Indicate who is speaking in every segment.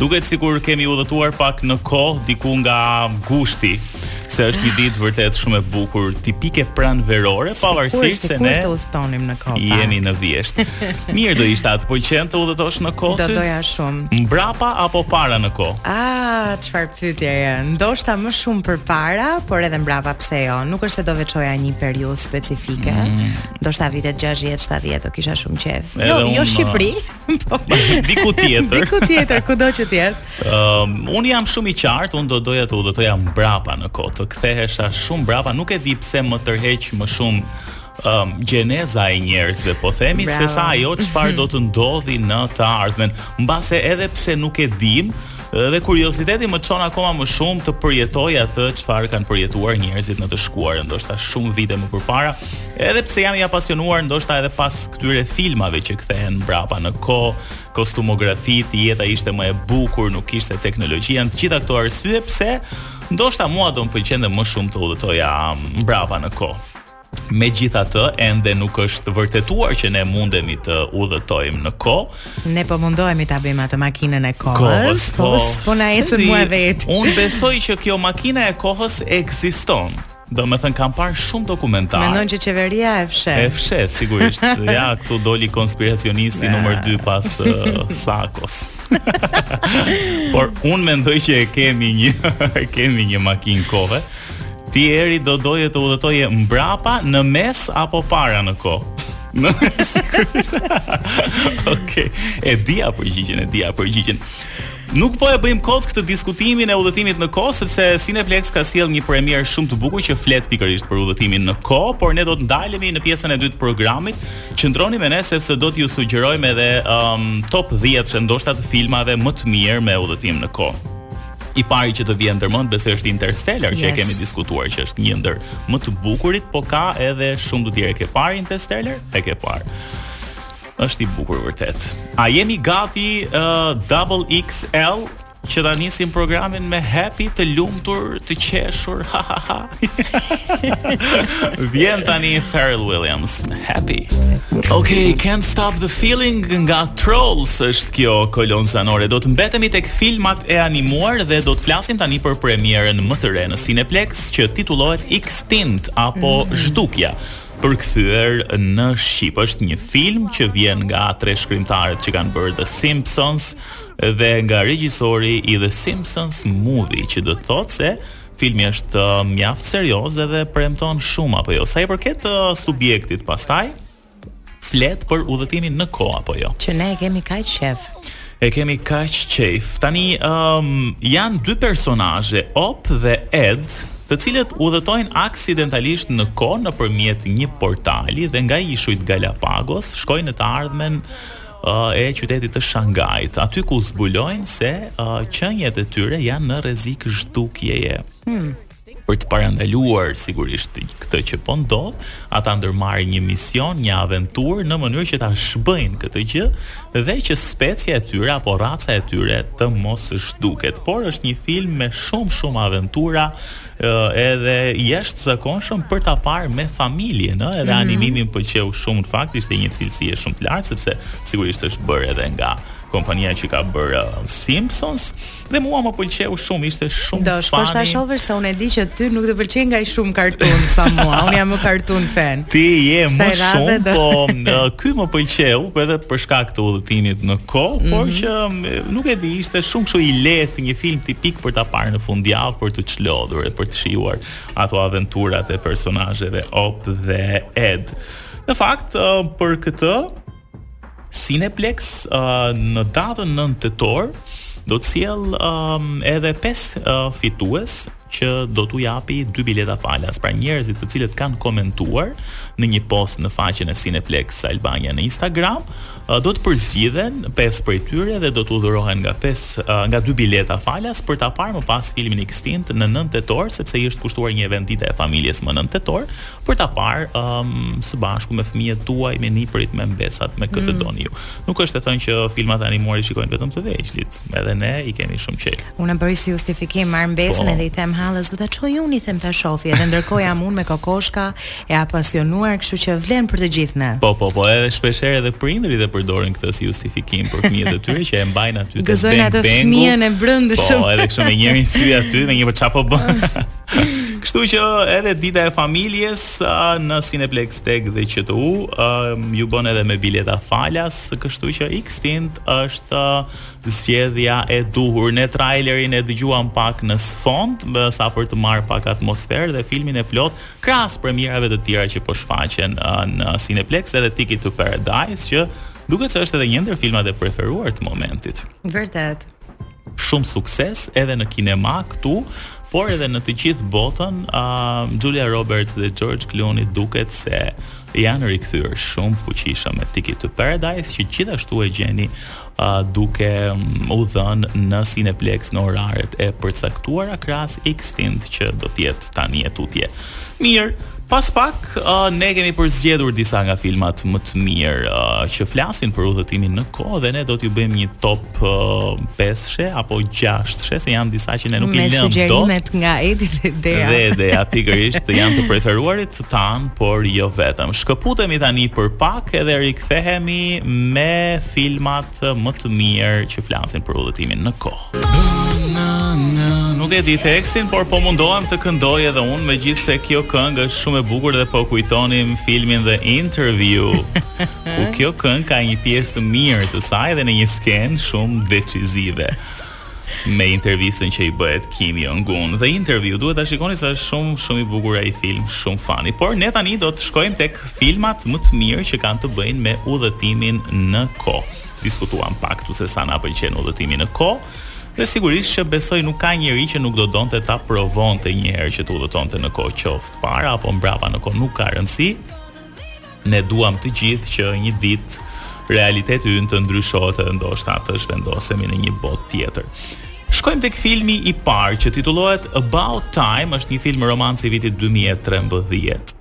Speaker 1: Duket sikur kemi udhëtuar pak në kohë diku nga gushti, se është një ditë vërtet shumë e bukur, tipike pranverore, pavarësisht se ne
Speaker 2: të udhëtonim në kohë.
Speaker 1: Jemi në vjesht. Mirë do ishte, a të pëlqen të udhëtosh në kohë.
Speaker 2: Do doja shumë.
Speaker 1: Mbrapa apo para në kohë?
Speaker 2: Ah, çfarë pyetjeje? Ndoshta më shumë për para, por edhe mbrapa pse jo? Nuk është se do veçoja një periudhë specifike. Mm. Ndoshta vitet 60, 70 do kisha shumë qejf. Jo, jo Shqipëri. Po.
Speaker 1: Diku tjetër.
Speaker 2: Diku tjetër, kudo që të jetë.
Speaker 1: Ëm, ehm, um, un jam shumë i qartë, un do doja të udhëtoja mbrapa në kohë, të kthehesha shumë mbrapa, nuk e di pse më tërheq më shumë um, gjeneza e njerëzve po themi
Speaker 2: Bravo.
Speaker 1: se sa ajo çfarë do të ndodhi në të ardhmen mbase edhe pse nuk e dim Dhe kurioziteti më çon akoma më shumë të përjetoj atë çfarë kanë përjetuar njerëzit në të shkuarën, ndoshta shumë vite më përpara, edhe pse jam i apasionuar ndoshta edhe pas këtyre filmave që kthehen mbrapa në kohë, kostumografitë, jeta ishte më e bukur, nuk kishte teknologji, janë të gjitha këto arsye pse ndoshta mua do më pëlqente më shumë të udhëtoja mbrapa në kohë. Megjithatë, ende nuk është vërtetuar që ne mundemi të udhëtojmë në kohë.
Speaker 2: Ne po mundohemi ta bëjmë atë makinën e kohës,
Speaker 1: kohës
Speaker 2: po, po, po
Speaker 1: na
Speaker 2: e
Speaker 1: thua
Speaker 2: mua vetë.
Speaker 1: Unë besoj që kjo makina e kohës ekziston. Domethënë, kam parë shumë dokumentarë
Speaker 2: Mendon që qeveria e fsheh
Speaker 1: E fsheh, sigurisht Ja, këtu doli konspiracionisti numër 2 pas uh, Sakos Por, unë mendoj që e kemi një E kemi një makinë kohe Ti Eri do doje të udhëtoje mbrapa, në mes apo para në kohë? Në mes. Okej. E dija përgjigjen, e dija përgjigjen. Nuk po e bëjmë kot këtë diskutimin e udhëtimit në kohë sepse Cineplex ka sjellë një premierë shumë të bukur që flet pikërisht për udhëtimin në kohë, por ne do të ndalemi në pjesën e dytë të programit. Qëndroni me ne sepse do t'ju sugjerojmë edhe um, top 10-she ndoshta të filmave më të mirë me udhëtim në kohë. I pari që të vjen ndërmend besoj është Interstellar yes. që e kemi diskutuar që është një ndër më të bukurit, po ka edhe shumë të tjerë. Ke parë Interstellar? E ke parë. Është i bukur vërtet. A jemi gati uh, Double XL që ta nisim programin me happy të lumtur, të qeshur? Ha ha ha. Vjen tani Pharrell Williams, Happy. Okay, can't stop the feeling nga Trolls është kjo kolonë zanore. Do të mbetemi tek filmat e animuar dhe do të flasim tani për premierën më të re në Cineplex që titullohet Extinct apo mm. Zhdukja përkthyer në shqip. Është një film që vjen nga tre shkrimtarët që kanë bërë The Simpsons dhe nga regjisori i The Simpsons Movie, që do të thotë se Filmi është mjaft serioz edhe premton shumë apo jo. Sa i përket subjektit pastaj flet për udhëtimin në kohë apo jo.
Speaker 2: Që ne e kemi kaq qejf.
Speaker 1: E kemi kaq qejf. Tani um, janë dy personazhe, Op dhe Ed, të cilët udhëtojnë aksidentalisht në kohë nëpërmjet një portali dhe nga ishujt Galapagos shkojnë në të ardhmen e qytetit të Shangait, aty ku zbulojnë se qeniet e tyre janë në rrezik zhdukjeje. Hmm. Për të parandaluar sigurisht këtë që po ndodh, ata ndërmarrin një mision, një aventurë në mënyrë që ta zhbëjnë këtë gjë dhe që specia e tyre apo raca e tyre të mos zhduket. Por është një film me shumë shumë aventura edhe i jashtëzakonshëm për ta parë me familjen, ëh, edhe mhm. animimi më pëlqeu shumë në fakt, ishte një cilësie shumë të lartë sepse sigurisht është bërë edhe nga kompania që ka bërë uh, Simpsons dhe mua më pëlqeu shumë, ishte shumë
Speaker 2: fani. Do ta shohësh ta se unë e di që ty nuk të pëlqejnë aq shumë kartun sa mua. Unë jam më kartun fan.
Speaker 1: Ti je më shumë, po uh, ky më pëlqeu edhe për shkak të udhëtimit në kohë, mm -hmm. por
Speaker 2: mhm.
Speaker 1: që Nuk e di, ishte shumë kështu i lehtë, një film tipik për ta parë në fundjavë, për të çlodhur e për të shijuar ato aventurat e personazheve Op dhe Ed. Në fakt, për këtë Cineplex në datën 9 tetor do të sjellë edhe 5 fitues që do t'u japi dy bileta falas. Pra njerëzit të cilët kanë komentuar në një post në faqen e Cineplex Albania në Instagram, do të përzgjidhen pesë prej tyre dhe do t'u dhurohen nga pesë nga dy bileta falas për ta parë më pas filmin Extinct në 9 tetor, sepse i është kushtuar një event dita e familjes më 9 tetor, për ta parë um, së bashku me fëmijët tuaj, me nipërit, me mbesat, me kë të mm. doni ju. Nuk është e thënë që filmat e animuar i shikojnë vetëm të vegjlit. edhe ne i kemi shumë qejf.
Speaker 2: Unë e bëj si justifikim, marr mbesën po. edhe i them hallës, do ta çoj unë i them ta shofi, edhe ndërkohë jam unë me kokoshka e apasionuar, kështu që vlen për të gjithë ne.
Speaker 1: Po, po, po, edhe shpesh herë edhe prindërit e përdorin këtë si justifikim për fëmijët e tyre që e mbajnë aty
Speaker 2: të gëzojnë atë fëmijën e brendshëm.
Speaker 1: Po, edhe kështu me njërin sy aty, me një po ça po bën. Kështu që edhe dita e familjes në Cineplex TEG dhe QTU, ju vjen edhe me bileta falas, kështu që Extinct është zgjedhja e duhur. Ne trailerin e dëgjuam pak në sfond, sa për të marrë pak atmosferë dhe filmin e plotë krahas premierave të tjera që po shfaqen në Cineplex edhe Ticket to Paradise që duket se është edhe një ndër filmat e preferuar të momentit.
Speaker 2: Vërtet.
Speaker 1: shumë sukses edhe në kinema këtu, por edhe në të gjithë botën, uh, Julia Roberts dhe George Clooney duket se janë rikthyer shumë fuqishëm me Ticket to Paradise që gjithashtu e gjeni uh, duke mm, u dhënë në Cineplex në oraret e përcaktuara krahas Extinct që do të jetë tani e tutje. Mirë, pas pak uh, ne kemi përzgjedhur disa nga filmat më të mirë uh, që flasin për udhëtimin në kohë dhe ne do t'ju bëjmë një top uh, 5-she apo 6-she se janë disa që ne nuk i lëmë
Speaker 2: dot. Me sugjerimet nga Edi dhe Dea.
Speaker 1: Dhe Dea pikërisht janë të preferuarit tanë, por jo vetëm. Shkëputemi tani për pak edhe rikthehemi me filmat më të mirë që flasin për udhëtimin në kohë. Nuk e di tekstin, por po mundohem të këndoj edhe unë, me gjithë se kjo këngë është shumë e bukur dhe po kujtonim filmin The Interview. Ku kjo këngë ka një pjesë të mirë të saj dhe në një skenë shumë decizive me intervistën që i bëhet Kim Jong-un. The Interview duhet ta shikoni se është shumë shumë i bukur ai film, shumë funny. Por ne tani do të shkojmë tek filmat më të mirë që kanë të bëjnë me udhëtimin në kohë. Diskutuam pak ktu se sa na pëlqen udhëtimi në kohë dhe sigurisht që besoj nuk ka njeri që nuk do donte ta provonte një herë që të udhëtonte në kohë qoftë para apo mbrapa në kohë nuk ka rëndësi. Ne duam të gjithë që një ditë realiteti ynë të ndryshohet edhe ndoshta të zhvendosemi në një botë tjetër. Shkojmë tek filmi i parë që titullohet About Time, është një film romanci i vitit 2013.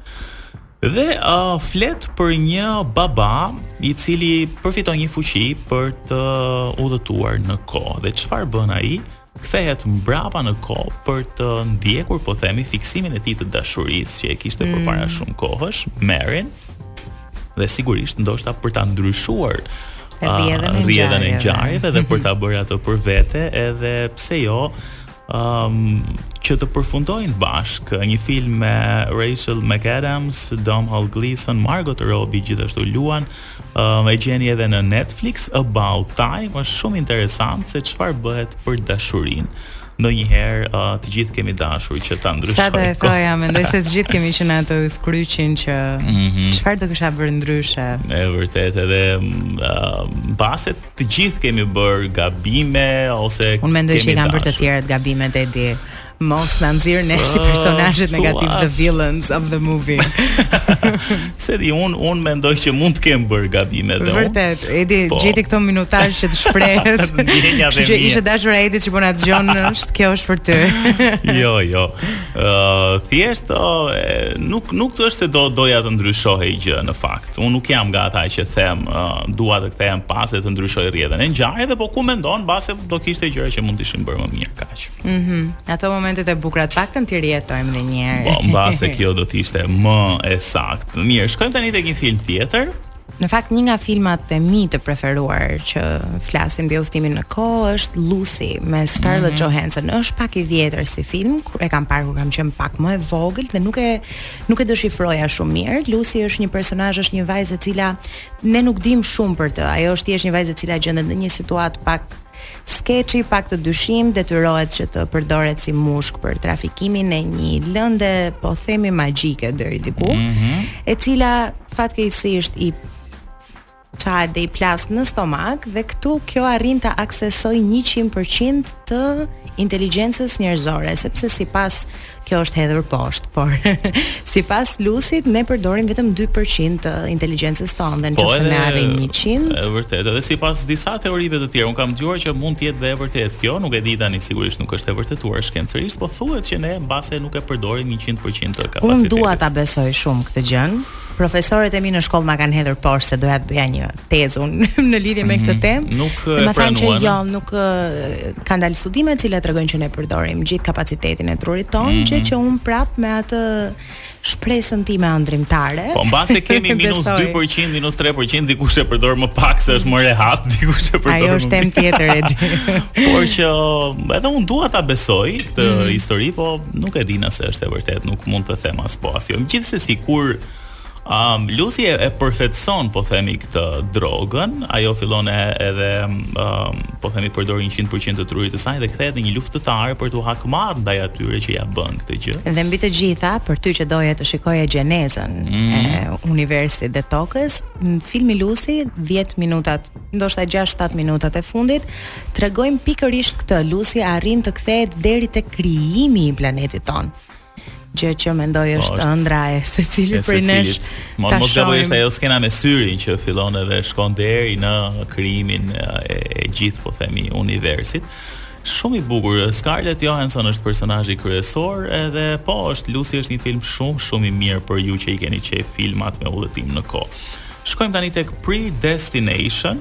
Speaker 1: Dhe uh, flet për një baba i cili përfiton një fuqi për të udhëtuar në kohë. Dhe çfarë bën ai? Kthehet mbrapa në kohë për të ndjekur, po themi, fiksimin e tij të dashurisë që e kishte mm. përpara shumë kohësh, Merin. Dhe sigurisht ndoshta për ta ndryshuar rrjedhën e ngjarjeve dhe për ta bërë atë për vete, edhe pse jo, um, që të përfundojnë bashkë një film me Rachel McAdams, Domhnall Gleeson, Margot Robbie gjithashtu luan, um, e gjeni edhe në Netflix About Time, është shumë interesant se çfarë bëhet për dashurinë. Ndonjëherë uh, të gjithë kemi dashur që ta ndryshojmë. Sa
Speaker 2: do e thoja, mendoj se të gjithë kemi qenë te udhëkryqi që mhm. çfarë mm -hmm. do kisha bërë ndryshe.
Speaker 1: E vërtet edhe uh, mbase Të gjithë kemi bër gabime ose kemi
Speaker 2: Unë mendoj që i kanë bërë të tjerët gabimet Edi. Mos na nxirr ne si ah, personazhet negativ the villains of the movie.
Speaker 1: Se di un un mendoj që mund të kem bër gabime dhe
Speaker 2: unë. Vërtet, Edi po. gjeti këtë minutazh që të shprehet. Ndjenja dhe Që ish e dashura e Edit që po na dëgjon, është kjo është për ty.
Speaker 1: jo, jo. Ë uh, thjesht uh, nuk nuk është se do doja të ndryshohej gjë në fakt. Unë nuk jam nga ata që them uh, dua të kthehem pas dhe të ndryshoj rrjedhën e ngjarjeve, po kur mendon mbase do kishte gjëra që mund të ishin bërë më mirë kaq.
Speaker 2: Mhm. Mm Ato momentet e bukura të paktën t'i rijetojmë edhe një herë.
Speaker 1: Po mbase kjo do të ishte më e saktë. Mirë, shkojmë tani tek një film tjetër.
Speaker 2: Në fakt një nga filmat e mi të preferuar që flasin mbi udhëtimin në kohë është Lucy me Scarlett mm -hmm. Johansson. Është pak i vjetër si film, e kam parë kur kam qenë pak më e vogël dhe nuk e Nuk e deshifroja shumë mirë. Lucy është një personazh, është një vajzë e cila ne nuk dimë shumë për të. Ajo është thjesht një vajzë e cila gjendet në një situatë pak skeçi, pak të dyshimtë, detyrohet që të përdoret si mushkë për trafikimin e një lënde, po themi magjike deri diku, mm -hmm. e cila fatkeqësisht i Çahet e i plas në stomak dhe këtu kjo arrin të aksesojë 100% të inteligjencës njerëzore, sepse sipas kjo është hedhur poshtë, por sipas Lucyt ne përdorim vetëm 2% të inteligjencës tonë dhe nëse
Speaker 1: po,
Speaker 2: ne arrijmë 100.
Speaker 1: Është e vërtetë, edhe sipas disa teorive të tjera, unë kam dëgjuar që mund të jetë dhe e vërtetë kjo, nuk e di tani sigurisht nuk është e vërtetuar shkencërisht, po thuhet që ne mbase nuk e përdorim 100% të kapacitetit.
Speaker 2: Unë dua ta besoj shumë këtë gjë. Profesorët e mi në shkollë ma kanë hedhur poshtë se doja të bëja një tezë unë në lidhje me këtë
Speaker 1: mhm. temë.
Speaker 2: Nuk
Speaker 1: e pranuan.
Speaker 2: Më thanë që jo, nuk, kanë dalë studime të cilat tregojnë që ne përdorim gjithë kapacitetin e trurit tonë,
Speaker 1: mm -hmm.
Speaker 2: gjë që unë prapë me atë shpresën time ëndërrimtare.
Speaker 1: Po mbase kemi minus 2%, minus 3%, dikush e përdor më pak se është më rehat, dikush e përdor.
Speaker 2: Ajo është temë tjetër e di.
Speaker 1: Por që edhe unë dua ta besoj këtë
Speaker 2: mm -hmm.
Speaker 1: histori, po Nuk e di nëse është e vërtetë, nuk mund të them as po as jo. Gjithsesi kur Um, Lucy e, e përvetëson, po themi, këtë drogën, ajo fillon e, edhe, um, po themi, përdor 100% të trurit të saj dhe kthehet në një luftëtare për t'u hakmarrë ndaj atyre që ia bënë këtë gjë.
Speaker 2: Dhe mbi të gjitha, për ty që doje të shikoje gjenezën
Speaker 1: mm -hmm.
Speaker 2: e mhm. universit dhe tokës, filmi Lucy, 10 minutat, ndoshta 6-7 minutat e fundit, tregojnë pikërisht këtë, Lucy arrin të kthehet deri te krijimi i planetit tonë. Gjë që mendoj
Speaker 1: po, është
Speaker 2: ëndrra e secilit prej nesh.
Speaker 1: Mos mos gaboj është ajo skena me syrin që fillon edhe shkon deri në krijimin e, e gjithë po themi universit. Shumë i bukur. Scarlett Johansson është personazhi kryesor, edhe po është Lucy është një film shumë shumë i mirë për ju që i keni qejf filmat me udhëtim në kohë. Shkojmë tani tek Predestination.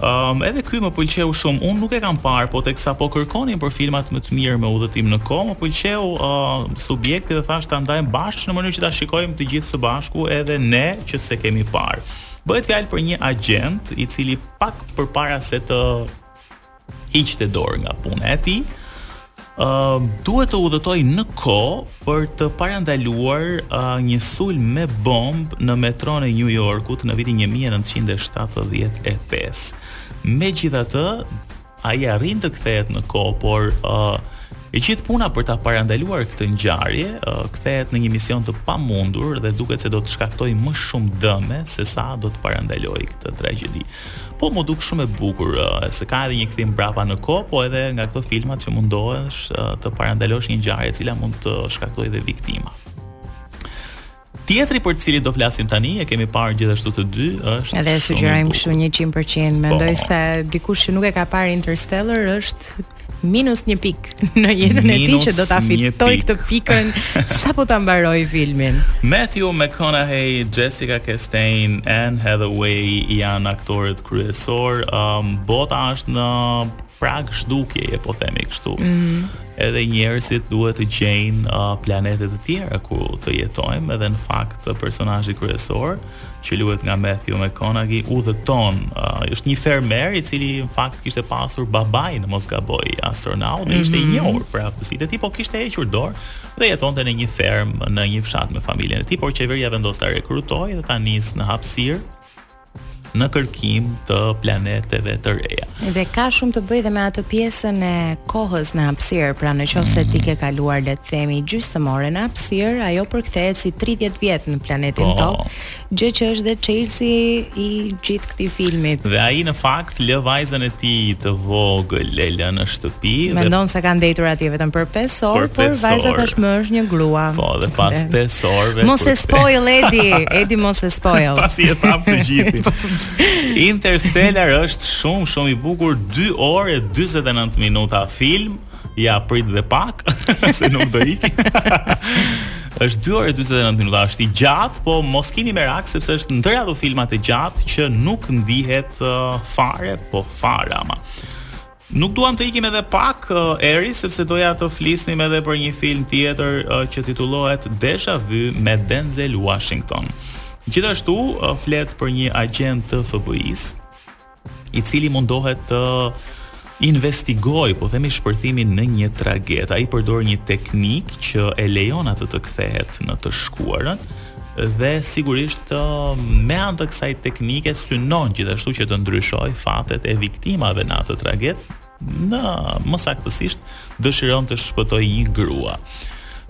Speaker 1: Um, edhe ky më pëlqeu shumë. Unë nuk e kam parë, po teksa po kërkonim për filmat më të mirë me udhëtim në kohë, më pëlqeu uh, subjekti dhe thashë ta ndajmë bashkë në mënyrë që ta shikojmë të gjithë së bashku edhe ne që s'e kemi parë. Bëhet fjalë për një agjent i cili pak përpara se të hiqte dorë nga puna e tij, Ëm duhet të udhëtojë në kohë për të parandaluar një sulm me bombë në metronë e Nju Jorkut në vitin një mijë e nëntëqind e shtatëdhjetë e pesë. Megjithatë, ai arrin të kthehet në kohë, por e gjithë puna për ta parandaluar këtë ngjarje kthehet në një mision të pamundur dhe duket se do të shkaktojë më shumë dëme sesa do të parandalojë këtë tragjedi. Po m'u duk shumë e bukur, se ka edhe një kthim mbrapa në kohë, po edhe nga këto filmat që mundohesh të parandalosh një ngjarje e cila mund të shkaktojë dhe viktima. Tjetri për të cilin do flasim tani, e kemi parë gjithashtu të dy, është
Speaker 2: Edhe e sugjerojmë kështu 100%. Mendoj
Speaker 1: po.
Speaker 2: se dikush që nuk e ka parë Interstellar është minus një pikë në jetën e tij që do ta
Speaker 1: fitojë
Speaker 2: këtë pikën sapo ta mbarojë filmin.
Speaker 1: Matthew McConaughey, Jessica Chastain, Anne Hathaway janë aktorët kryesorë. Um, bota është në prag zhdukjeje, po themi kështu. Mm -hmm. Edhe njerëzit duhet të gjejnë uh, planete të tjera ku të jetojmë, edhe në fakt personazhi kryesor që luhet nga Matthew McConaughey udhëton uh, është një fermer i cili në fakt kishte pasur babain në mos gaboj astronaut dhe mm -hmm. ishte i mhm. njohur për aftësitë e tij po kishte hequr dorë dhe jetonte në një fermë në një fshat me familjen e tij por qeveria vendos ta rekrutojë dhe ta nisë në hapësirë në kërkim të planeteve të reja.
Speaker 2: Dhe ka shumë të bëjë dhe me atë pjesën e kohës në hapësirë, pra në qoftë se ti ke kaluar le të themi gjysmë ore në hapësirë, ajo përkthehet si 30 vjet në planetin
Speaker 1: po.
Speaker 2: Tokë, gjë që është dhe çelësi i gjithë këtij filmit.
Speaker 1: Dhe ai në fakt lë vajzën e tij të vogël e lë në shtëpi.
Speaker 2: Mendon dhe... se ka ndejtur atje vetëm për 5 orë, por,
Speaker 1: por
Speaker 2: vajza tashmë është një grua.
Speaker 1: Po, dhe pas 5 orëve.
Speaker 2: Mos e spoil Edi, Edi mos e spoil.
Speaker 1: Pasi e thamë të gjithë. Interstellar është shumë shumë i bukur, 2 orë e 49 minuta film. Ja prit dhe pak, se nuk do ikë. është 2 orë e 49 minuta, është i gjatë, po mos kini merak sepse është ndër ato filmat e gjatë që nuk ndihet uh, fare, po fare ama. Nuk duam të ikim edhe pak, Eri, sepse doja të flisnim edhe për një film tjetër që titullohet Deja Vu me Denzel Washington. Gjithashtu flet për një agjent të FBI-së, i cili mundohet të investigojë, po themi shpërthimin në një traget. Ai përdor një teknikë që e lejon atë të kthehet në të shkuarën dhe sigurisht me anë të kësaj teknike synon gjithashtu që të ndryshojë fatet e viktimave në atë traget, në më saktësisht dëshiron të shpëtojë një grua.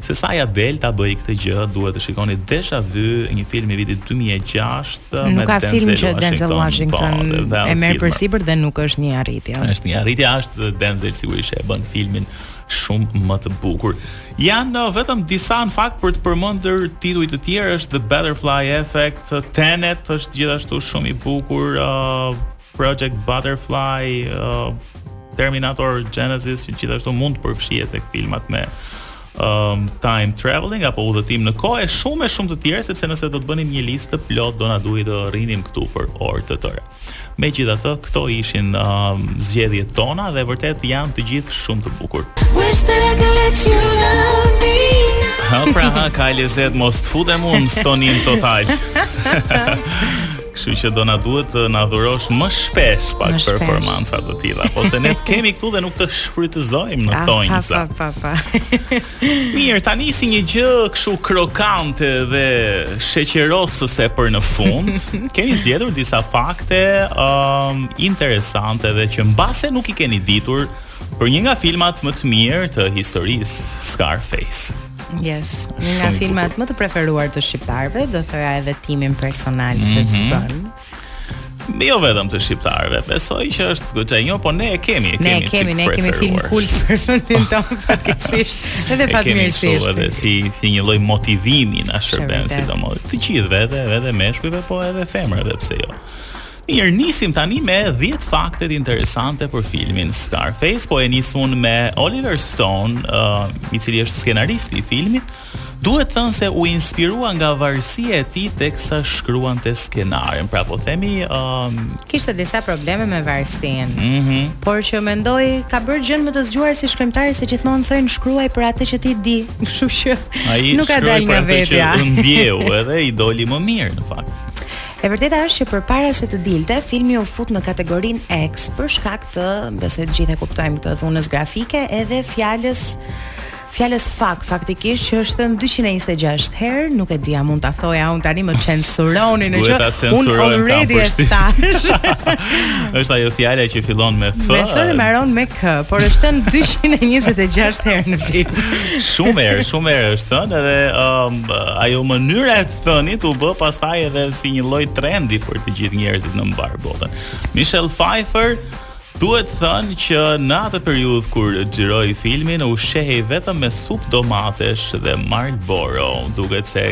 Speaker 1: Se sa ia del ta bëjë këtë gjë, duhet të shikoni Deja Vu, një film i vitit 2006 me Denzel
Speaker 2: nuk ka film që Denzel Washington
Speaker 1: po,
Speaker 2: e merr përsipër dhe nuk është një arritje.
Speaker 1: Është një arritje, është Denzel sigurisht e bën filmin shumë më të bukur. Janë uh, vetëm disa në fakt për të përmendur tituj, të tjerë është The Butterfly Effect, Tenet është gjithashtu shumë i bukur, uh, Project Butterfly, uh, Terminator Genesis që gjithashtu mund të përfshihet tek filmat me um, time traveling apo udhëtim në kohë e shumë e shumë të tjerë sepse nëse do të bënim një listë të plotë do na duhej të rrinim këtu për orë të tëra. Megjithatë, këto ishin uh, zgjedhjet tona dhe vërtet janë të gjithë shumë të bukur. Ha pra ha ka lezet mos të futem unë stonim total. Kështu që do na duhet të na dhurosh më shpesh pak performanca të tilla, ose ne të kemi këtu dhe nuk të shfrytëzojmë në
Speaker 2: ah,
Speaker 1: tonjë.
Speaker 2: Pa, pa, pa, pa.
Speaker 1: Mirë, tani si një gjë kështu krokante dhe sheqerosëse për në fund, keni zgjedhur disa fakte um, interesante dhe që mbase nuk i keni ditur për një nga filmat më të mirë të historisë Scarface.
Speaker 2: Yes, një nga filmat më të preferuar të shqiptarëve, do thoja edhe timin personal mm -hmm. se
Speaker 1: mhm.
Speaker 2: s'bën.
Speaker 1: Ne jo vetëm të shqiptarëve, besoj që është goxha e njohur, po ne e kemi, e kemi.
Speaker 2: Ne e
Speaker 1: kemi,
Speaker 2: ne kemi film kult për vendin tonë, fatkeqësisht, edhe fatmirësisht.
Speaker 1: Edhe si si një lloj motivimi na shërben sidomos të gjithëve, edhe edhe meshkujve, po edhe femrave, pse jo. Mirë, nisim tani me 10 faktet interesante për filmin Scarface, po e nisim me Oliver Stone, uh, i cili është skenaristi i filmit, Duhet thënë se u inspirua nga varësia e tij teksa shkruante skenarin. Pra po themi, ë um...
Speaker 2: kishte disa probleme me varësinë.
Speaker 1: Mhm.
Speaker 2: Mm por që mendoj ka bërë gjënë më të zgjuar si shkrimtari se gjithmonë thonë shkruaj për atë që ti di. Kështu që
Speaker 1: ai
Speaker 2: nuk ka dalë nga
Speaker 1: vetja. Ai
Speaker 2: shkroi
Speaker 1: për atë që edhe i doli më mirë në fakt.
Speaker 2: E vërteta është që përpara se të dilte, filmi u fut në kategorinë X për shkak të, besoj të gjithë e kuptojmë këtë dhunës grafike edhe fjalës Fjalës fak faktikisht që është thënë dyqind e njëzet e gjashtë herë, nuk e di a mund ta thoja unë tani, më censuroni në
Speaker 1: qoftë,
Speaker 2: unë already e thashë.
Speaker 1: është ajo fjala që fillon me f.
Speaker 2: Me f dhe mbaron me k, por është thënë 226 herë në film.
Speaker 1: shumë herë, shumë herë është thënë edhe um, ajo mënyra e të thënit u bë pastaj edhe si një lloj trendi për të gjithë njerëzit në mbarë botën. Michelle Pfeiffer Duhet thënë që në atë periudhë kur xhiroi filmin ushqehej vetëm me supë domatesh dhe Marlboro. Duket se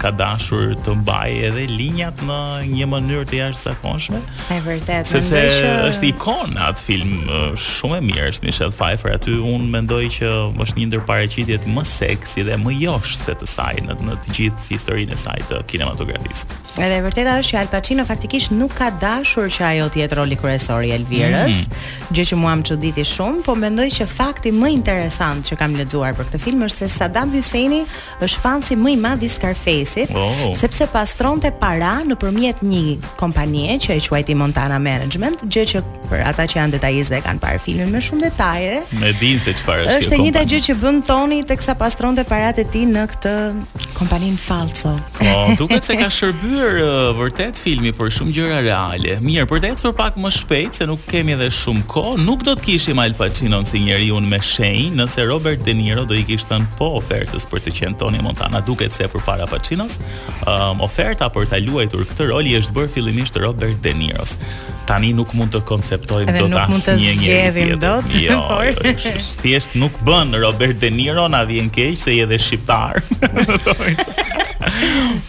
Speaker 1: ka dashur të mbajë edhe linjat në një mënyrë të jashtëzakonshme.
Speaker 2: E vërtetë,
Speaker 1: sepse
Speaker 2: që...
Speaker 1: është ikonë në atë film shumë e mirë, është Michelle Pfeiffer aty. Unë mendoj që është një ndër paraqitjet më seksi dhe më joshëse të saj në në të gjithë historinë e saj të kinematografisë.
Speaker 2: Edhe e vërteta është që Al Pacino faktikisht nuk ka dashur që ajo të jetë roli kryesor i Elvirës,
Speaker 1: mm.
Speaker 2: gjë që mua më çuditi shumë, po mendoj që fakti më interesant që kam lexuar për këtë film është se Saddam Husseini është fansi më i madh i Scarface-it,
Speaker 1: oh.
Speaker 2: sepse pastronte para nëpërmjet një kompanie që e quajti Montana Management, gjë që për ata që janë detajistë dhe kanë parë filmin me shumë detaje,
Speaker 1: e dinë se çfarë është.
Speaker 2: Është e njëjta gjë që bën Tony teksa pastronte paratë e tij në këtë kompaninë falso.
Speaker 1: Po, duket se ka shërbyer uh, vërtet filmi për shumë gjëra reale. Mirë, për të ecur pak më shpejt se nuk kemi edhe shumë kohë, nuk do të kishim Al Pacinon si njeriun me shenjë, nëse Robert De Niro do i kishte thënë po ofertës për të qenë Tony Montana, duket se përpara Pacinos, um, oferta për ta luajtur këtë rol i është bërë fillimisht Robert De Niros. Tani nuk mund të konceptojmë dot asnjë njeri tjetër. Jo, jo, jo thjesht nuk bën Robert De Niro na vjen keq se je edhe shqiptar.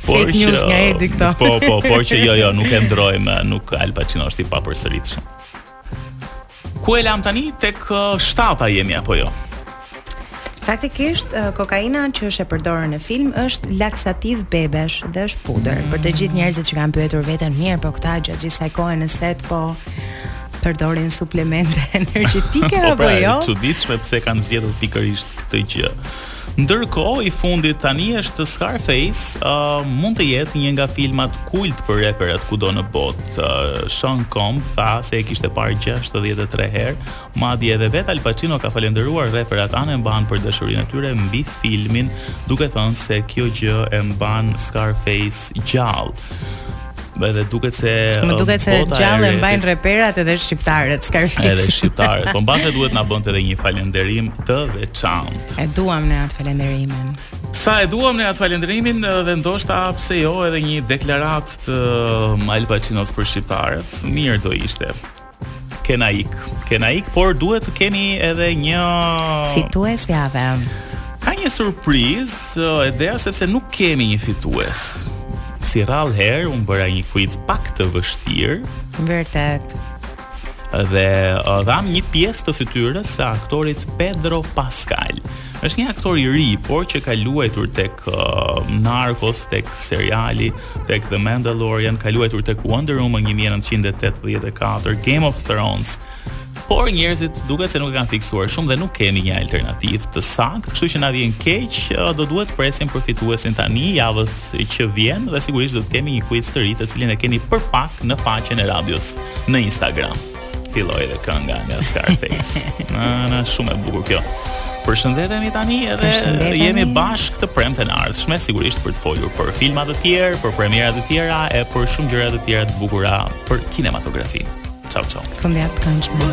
Speaker 2: por që nga Edi këto.
Speaker 1: po, po, por që jo, jo, nuk e ndrojmë, nuk Al Pacino është i papërsëritshëm. Ku e lam tani tek shtata jemi apo jo?
Speaker 2: Faktikisht, kokaina që është e përdorur në film është laksativ bebesh dhe është pudër. Për të gjithë njerëzit që kanë pyetur veten mirë, po këta gjatë gjithë kësaj kohe në set po përdorin suplemente energjetike
Speaker 1: po
Speaker 2: apo
Speaker 1: pra,
Speaker 2: jo?
Speaker 1: Po, çuditshme pse kanë zgjedhur pikërisht këtë gjë. Ndërkohë, i fundit tani është Scarface, uh, mund të jetë një nga filmat kult për reperat kudo në botë. Uh, Sean Combs tha se e kishte parë 63 herë, madje edhe vetë Al Pacino ka falendëruar reperat anembanë për dashurinë e tyre mbi filmin, duke thënë se kjo gjë e mban Scarface gjallë. Edhe duket se
Speaker 2: Më duket se
Speaker 1: um,
Speaker 2: gjallë e mbajnë reperat edhe shqiptarët, s'ka rëndësi.
Speaker 1: Edhe shqiptarët, po mbase duhet na bënte edhe një falënderim të veçantë.
Speaker 2: E duam ne atë falënderimin.
Speaker 1: Sa e duam ne atë falënderimin dhe ndoshta pse jo edhe një deklaratë të um, Al Pacinos për shqiptarët, mirë do ishte. Kena ik, kena ik, por duhet të kemi edhe një
Speaker 2: fitues jave.
Speaker 1: Ka një surprizë, Edea, sepse nuk kemi një fitues. Si rrallë herë, unë bëra një quiz pak të vështirë.
Speaker 2: Vërtet.
Speaker 1: Dhe dham një pjesë të fytyrës së aktorit Pedro Pascal. Është një aktor i ri, por që ka luajtur tek Narcos, tek seriali Tek The Mandalorian ka luajtur tek Wonder Woman një mijë e nëntëqind e tetëdhjetë e katër, Game of Thrones. Por njerëzit duket se nuk e kanë fiksuar shumë dhe nuk kemi një alternativë të saktë, kështu që na vjen keq, do duhet të presim për fituesin tani javës që vjen dhe sigurisht do të kemi një quiz të ri të cilin e keni për pak në faqen e radios në Instagram. Filloi dhe kënga nga Scarface. Na na shumë e bukur kjo. Përshëndetemi tani edhe jemi bashkë të premten e ardhshme sigurisht për të folur për filma të tjerë, për premiera të tjera e për shumë gjëra të tjera të bukura për kinematografinë. Ciao ciao.
Speaker 2: Fundjavë të këndshme.